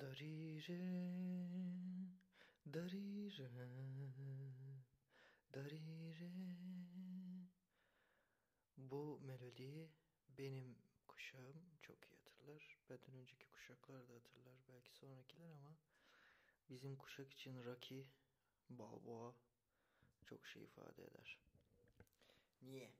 Darire, darire, darire. Bu melodiyi benim kuşağım çok iyi hatırlar. Benden önceki kuşaklar da hatırlar. Belki sonrakiler ama bizim kuşak için Rocky, Balboa çok şey ifade eder. Niye?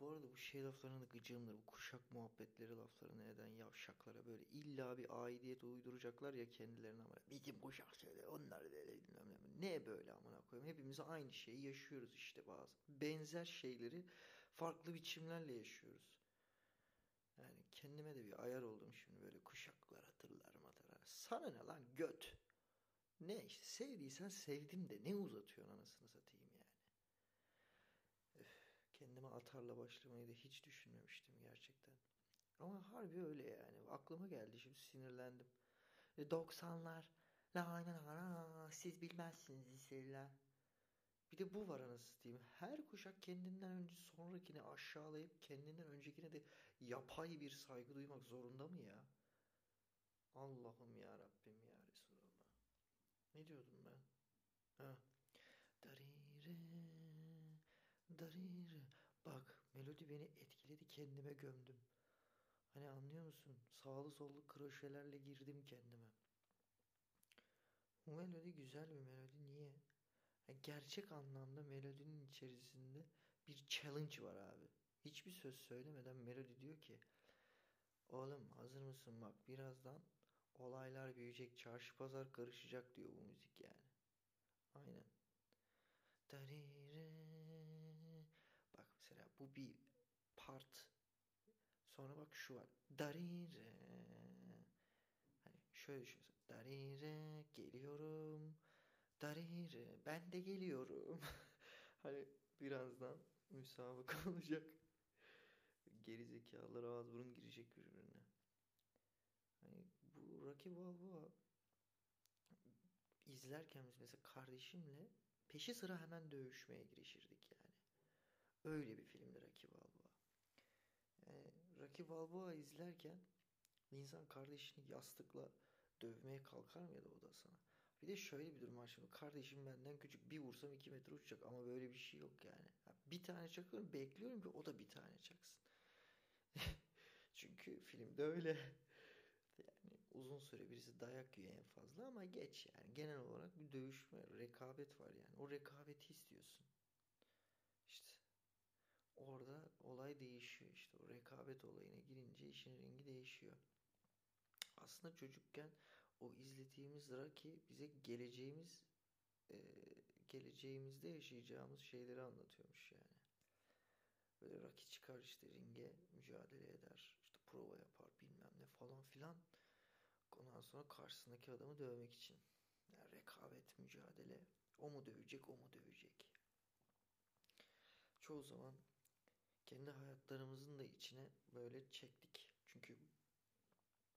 Bu arada bu şey laflarına da gıcığımdır. Bu kuşak muhabbetleri laflarına neden yavşaklara böyle illa bir aidiyet uyduracaklar ya kendilerine ama bizim kuşak şöyle onlar böyle bilmem ne. Ne böyle amına koyayım. Hepimiz aynı şeyi yaşıyoruz işte bazı. Benzer şeyleri farklı biçimlerle yaşıyoruz. Yani kendime de bir ayar oldum şimdi böyle kuşaklar hatırlar hatırlar. Sana ne lan göt. Ne işte sevdiysen sevdim de ne uzatıyorsun anasını satayım. Kendime atarla başlamayı da hiç düşünmemiştim gerçekten. Ama harbi öyle yani. Aklıma geldi şimdi sinirlendim. 90'lar. La la la la siz bilmezsiniz liseliler. Bir de bu var anasını diyeyim. Her kuşak kendinden önce sonrakini aşağılayıp kendinden öncekine de yapay bir saygı duymak zorunda mı ya? Allah'ım ya Rabbim ya Resulallah. Ne diyordum ben? Ha. Darire. Darire. Bak melodi beni etkiledi kendime gömdüm. Hani anlıyor musun? Sağlı sollu kroşelerle girdim kendime. Bu melodi güzel bir melodi. Niye? Yani gerçek anlamda melodinin içerisinde bir challenge var abi. Hiçbir söz söylemeden melodi diyor ki Oğlum hazır mısın bak birazdan olaylar büyüyecek çarşı pazar karışacak diyor bu müzik yani. Aynen. Darire. Bu bir part. Sonra bak şu var. Darire. Hani şöyle düşünüyorsun. Darire geliyorum. Darire ben de geliyorum. hani birazdan müsabaka olacak. Gerizekalılar ağız burun girecek birbirine. Hani bu Rocky Balboa izlerken biz mesela kardeşimle peşi sıra hemen dövüşmeye girişirdik yani. Öyle bir filmdi Rocky Balboa. Yani Rocky Balboa izlerken insan kardeşini yastıkla dövmeye kalkar mı ya da o da sana? Bir de şöyle bir durum var şimdi. Kardeşim benden küçük bir vursam iki metre uçacak ama böyle bir şey yok yani. Bir tane çakıyorum bekliyorum ki o da bir tane çaksın. Çünkü filmde öyle. Yani uzun süre birisi dayak yiyor en fazla ama geç yani. Genel olarak bir dövüşme, rekabet var yani. O rekabeti istiyorsun. Orada olay değişiyor işte. O rekabet olayına girince işin rengi değişiyor. Aslında çocukken o izlediğimiz Rocky bize geleceğimiz e, geleceğimizde yaşayacağımız şeyleri anlatıyormuş yani. Böyle Rocky çıkar işte ringe mücadele eder. işte prova yapar bilmem ne falan filan. Ondan sonra karşısındaki adamı dövmek için. Yani rekabet, mücadele. O mu dövecek, o mu dövecek. Çoğu zaman kendi hayatlarımızın da içine böyle çektik. Çünkü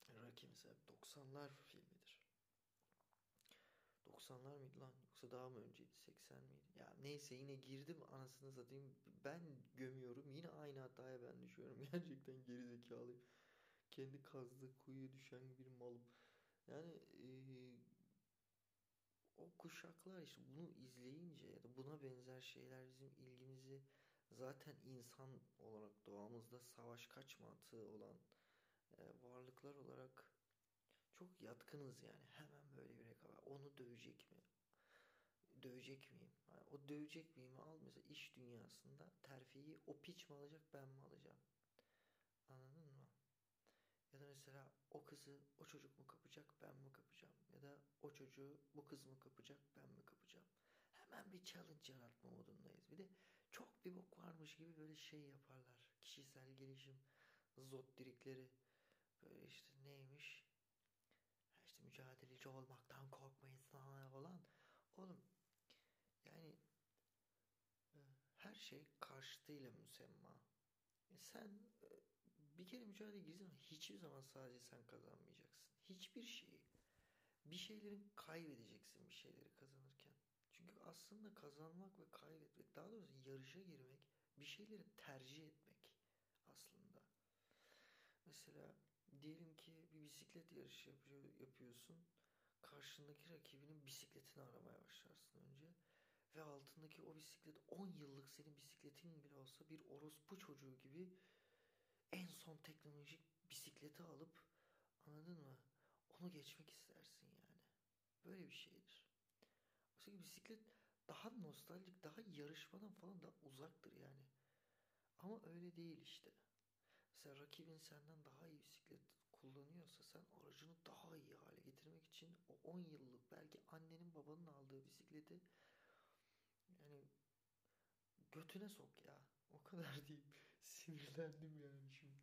Rocky mesela 90'lar filmidir. 90'lar mıydı lan? Yoksa daha mı önceydi? 80 miydi? Ya neyse yine girdim anasını satayım. Ben gömüyorum. Yine aynı hataya ben düşüyorum. Gerçekten gerizekalıyım. Kendi kazdığı kuyuya düşen bir malım. Yani e, o kuşaklar işte bunu izleyince ya da buna benzer şeyler bizim ilgimizi zaten insan olarak doğamızda savaş kaç mantığı olan e, varlıklar olarak çok yatkınız yani. Hemen böyle bir rekabet. Onu dövecek mi? Dövecek miyim? Yani o dövecek miyim? Al mesela iş dünyasında terfiyi o piç mi alacak ben mi alacağım? Anladın mı? Ya da mesela o kızı o çocuk mu kapacak ben mi kapacağım? Ya da o çocuğu bu kız mı kapacak ben mi kapacağım? Hemen bir challenge yaratma modundayız. Bir de çok bir bok varmış gibi böyle şey yaparlar. Kişisel gelişim, zot dirikleri. Böyle işte neymiş? işte mücadeleci olmaktan korkmayın falan. Oğlum yani e, her şey karşıtıyla müsemma. E sen e, bir kere mücadele zaman hiçbir zaman sadece sen kazanmayacaksın. Hiçbir şeyi. Bir şeylerin kaybedeceksin bir şeyleri kazanırken. Çünkü aslında kazanmak ve kaybetmek, daha doğrusu yarışa girmek, bir şeyleri tercih etmek aslında. Mesela diyelim ki bir bisiklet yarışı yapıyor, yapıyorsun. Karşındaki rakibinin bisikletini aramaya başlarsın önce. Ve altındaki o bisiklet 10 yıllık senin bisikletin bile olsa bir orospu çocuğu gibi en son teknolojik bisikleti alıp anladın mı? Onu geçmek istersin yani. Böyle bir şeydir. Oysa ki bisiklet daha nostaljik, daha yarışmadan falan daha uzaktır yani. Ama öyle değil işte. Mesela rakibin senden daha iyi bisiklet kullanıyorsa sen aracını daha iyi hale getirmek için o 10 yıllık belki annenin babanın aldığı bisikleti yani götüne sok ya. O kadar diyeyim. Sinirlendim yani şimdi.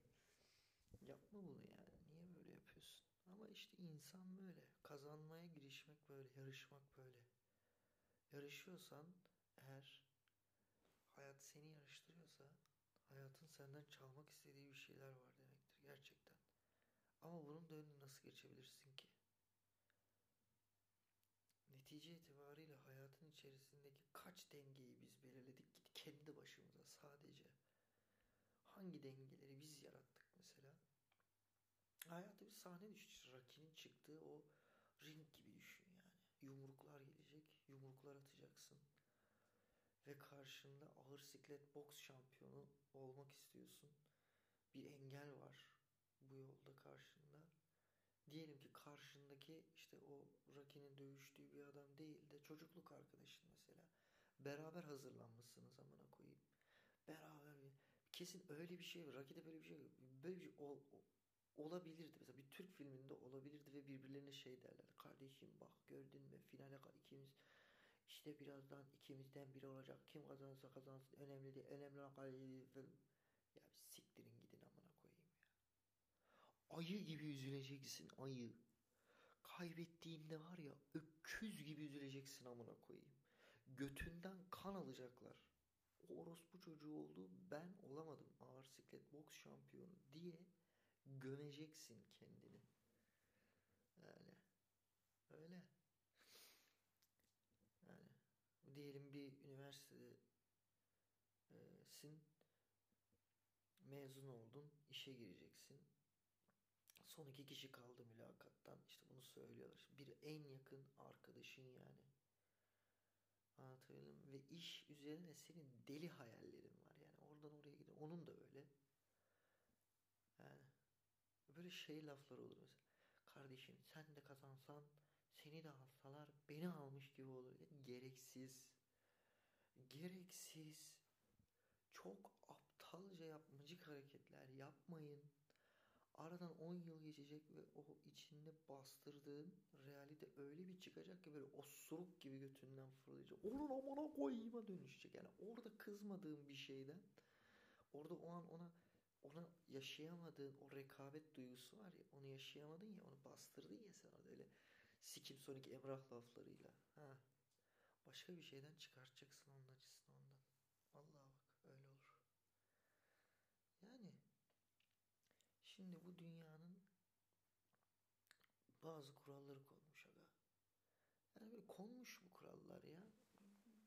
Yapma bunu yani. Niye böyle yapıyorsun? Ama işte insan böyle. Kazanmaya girişmek böyle. Yarışmak böyle. Yarışıyorsan eğer hayat seni yarıştırıyorsa hayatın senden çalmak istediği bir şeyler var demektir gerçekten. Ama bunun da önüne nasıl geçebilirsin ki? Netice itibariyle hayatın içerisindeki kaç dengeyi biz belirledik ki kendi başımıza sadece. Hangi dengeleri biz yarattık mesela? Hayatı bir sahne düşün. Rakinin çıktığı o ring gibi düşün yani. Yumruklar gelecek, yumruklar atacaksın. Ve karşında ağır siklet boks şampiyonu olmak istiyorsun. Bir engel var bu yolda karşında. Diyelim ki karşındaki işte o Rocky'nin dövüştüğü bir adam değil de çocukluk arkadaşın mesela. Beraber hazırlanmışsınız amına koyayım. Beraber bir kesin öyle bir şey var. Rocky'de böyle bir şey böyle bir şey ol, olabilirdi. Mesela bir Türk filminde olabilirdi ve birbirlerine şey derler. Kardeşim bak gördün mü finale ikimiz işte birazdan ikimizden biri olacak. Kim kazanırsa kazansın önemli değil. Önemli olan film. Ya bir siktirin gidin amına koyayım ya. Ayı gibi üzüleceksin ayı. Kaybettiğinde var ya öküz gibi üzüleceksin amına koyayım. Götünden kan alacaklar. O orospu çocuğu oldu ben olamadım ağır siklet boks şampiyonu diye gömeceksin kendini. Öyle. Öyle. Yani diyelim bir üniversitedesin. Mezun oldun işe gireceksin. Son iki kişi kaldı mülakattan. İşte bunu söylüyorlar. Bir en yakın arkadaşın yani. Anlatabildim ve iş üzerine senin deli hayallerin var yani. Oradan oraya gidiyor. Onun da öyle böyle şey laflar olur mesela kardeşim sen de kazansan seni de alsalar beni almış gibi olur. Gereksiz. Gereksiz. Çok aptalca yapmacık hareketler yapmayın. Aradan 10 yıl geçecek ve o içinde bastırdığın realite öyle bir çıkacak ki böyle osuruk gibi götünden fırlayacak. Onun amına koyayıma dönüşecek. Yani orada kızmadığın bir şeyden orada o an ona ona yaşayamadığın o rekabet duygusu var ya onu yaşayamadın ya onu bastırdın ya sen orada öyle Sikim Sonic Emrah laflarıyla. Ha. Başka bir şeyden çıkartacaksın onun acısını ondan. Vallahi bak öyle olur. Yani şimdi bu dünyanın bazı kuralları konmuş aga. Yani böyle konmuş bu kurallar ya.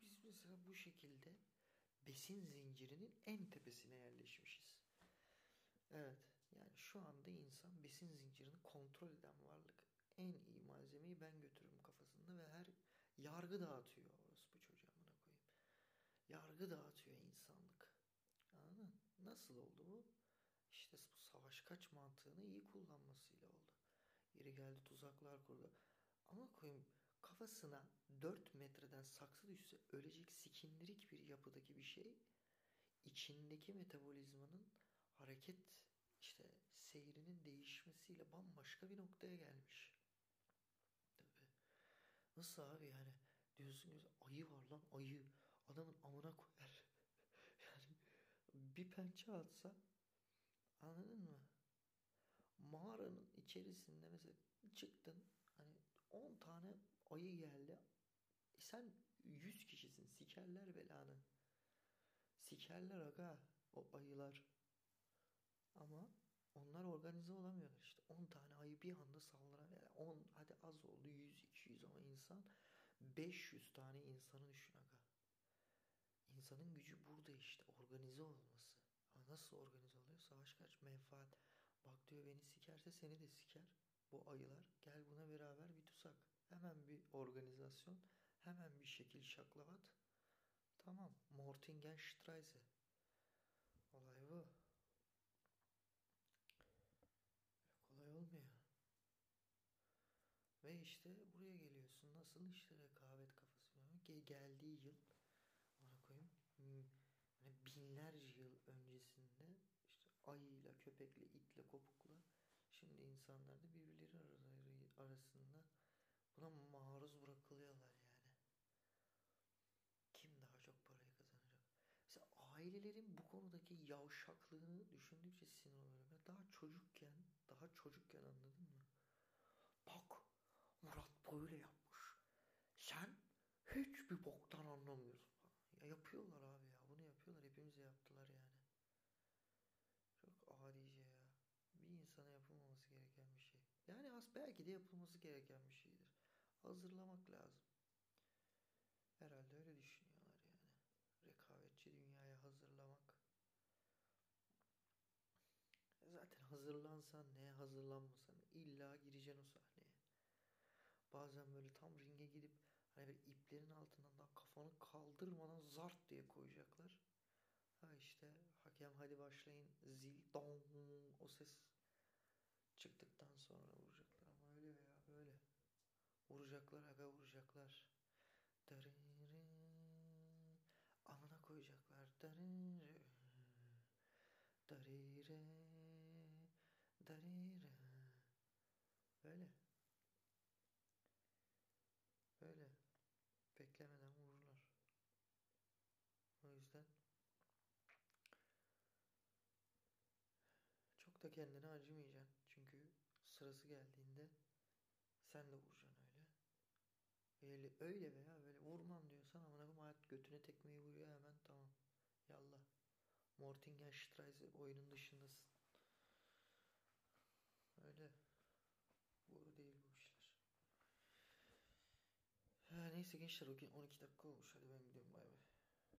Biz mesela bu şekilde besin zincirinin en tepesine yerleşmişiz. Evet. Yani şu anda insan besin zincirini kontrol eden varlık en iyi malzemeyi ben götürürüm kafasında ve her yargı dağıtıyor orası bu çocuğa buna koyayım. Yargı dağıtıyor insanlık. Anladın? Nasıl oldu bu? İşte bu savaş kaç mantığını iyi kullanmasıyla oldu. Yeri geldi tuzaklar kurdu. Ama koyayım kafasına 4 metreden saksı düşse ölecek sikindirik bir yapıdaki bir şey içindeki metabolizmanın hareket işte seyrinin değişmesiyle bambaşka bir noktaya gelmiş. Nasıl abi yani diyorsun ki ayı var lan ayı adamın amına koyar. yani bir pençe atsa anladın mı? Mağaranın içerisinde mesela çıktın hani 10 tane ayı geldi. E sen 100 kişisin sikerler belanı. Sikerler aga o ayılar. Ama onlar organize olamıyorlar işte. 10 tane ayı bir anda saldıran 10 hadi az oldu 100 200 ama insan 500 tane insanı düşün aga. İnsanın gücü burada işte organize olması. Ama nasıl organize oluyor? Savaş kaç menfaat. Bak diyor beni sikerse seni de siker. bu ayılar. Gel buna beraber bir tusak. Hemen bir organizasyon. Hemen bir şekil şaklavat. Tamam. Mortingenstreise. Olay bu. Ve işte buraya geliyorsun. Nasıl işte rekabet kafası. Ge geldiği yıl ona koyayım. Hani binlerce yıl öncesinde işte ayıyla, köpekle, itle, kopukla şimdi insanlar da birbirleri arasında buna maruz bırakılıyorlar yani. Kim daha çok parayı kazanacak? Mesela ailelerin bu konudaki yavşaklığını düşündükçe sinir oluyorum. Daha çocukken, daha çocukken anladın mı? Bak Murat böyle yapmış. Sen hiçbir boktan anlamıyorsun. Ya yapıyorlar abi ya. Bunu yapıyorlar. Hepimize yaptılar yani. Çok adice ya. Bir insana yapılmaması gereken bir şey. Yani az belki de yapılması gereken bir şeydir. Hazırlamak lazım. Herhalde öyle düşünüyorlar yani. Rekabetçi dünyaya hazırlamak. Zaten hazırlansan ne hazırlanmasan illa gireceksin o sahneye. Bazen böyle tam ringe gidip hani bir iplerin altından da kafanı kaldırmadan zart diye koyacaklar. Ha işte hakem hadi başlayın zil dong o ses çıktıktan sonra vuracaklar ama öyle veya böyle vuracaklar aga vuracaklar. Darırı, amına koyacaklar. Darırı, darire, darire. Böyle. Böyle. Kendini acımayacaksın. Çünkü sırası geldiğinde sen de vuracaksın öyle. Öyle, öyle veya böyle vurmam diyorsan amına koyayım hayat götüne tekmeyi vuruyor hemen tamam. Yallah. Mortingenstreise oyunun dışındasın. Öyle. Bu değil bu işler. Ha, neyse gençler o gün 12 dakika olmuş. Hadi ben gidiyorum bay bay.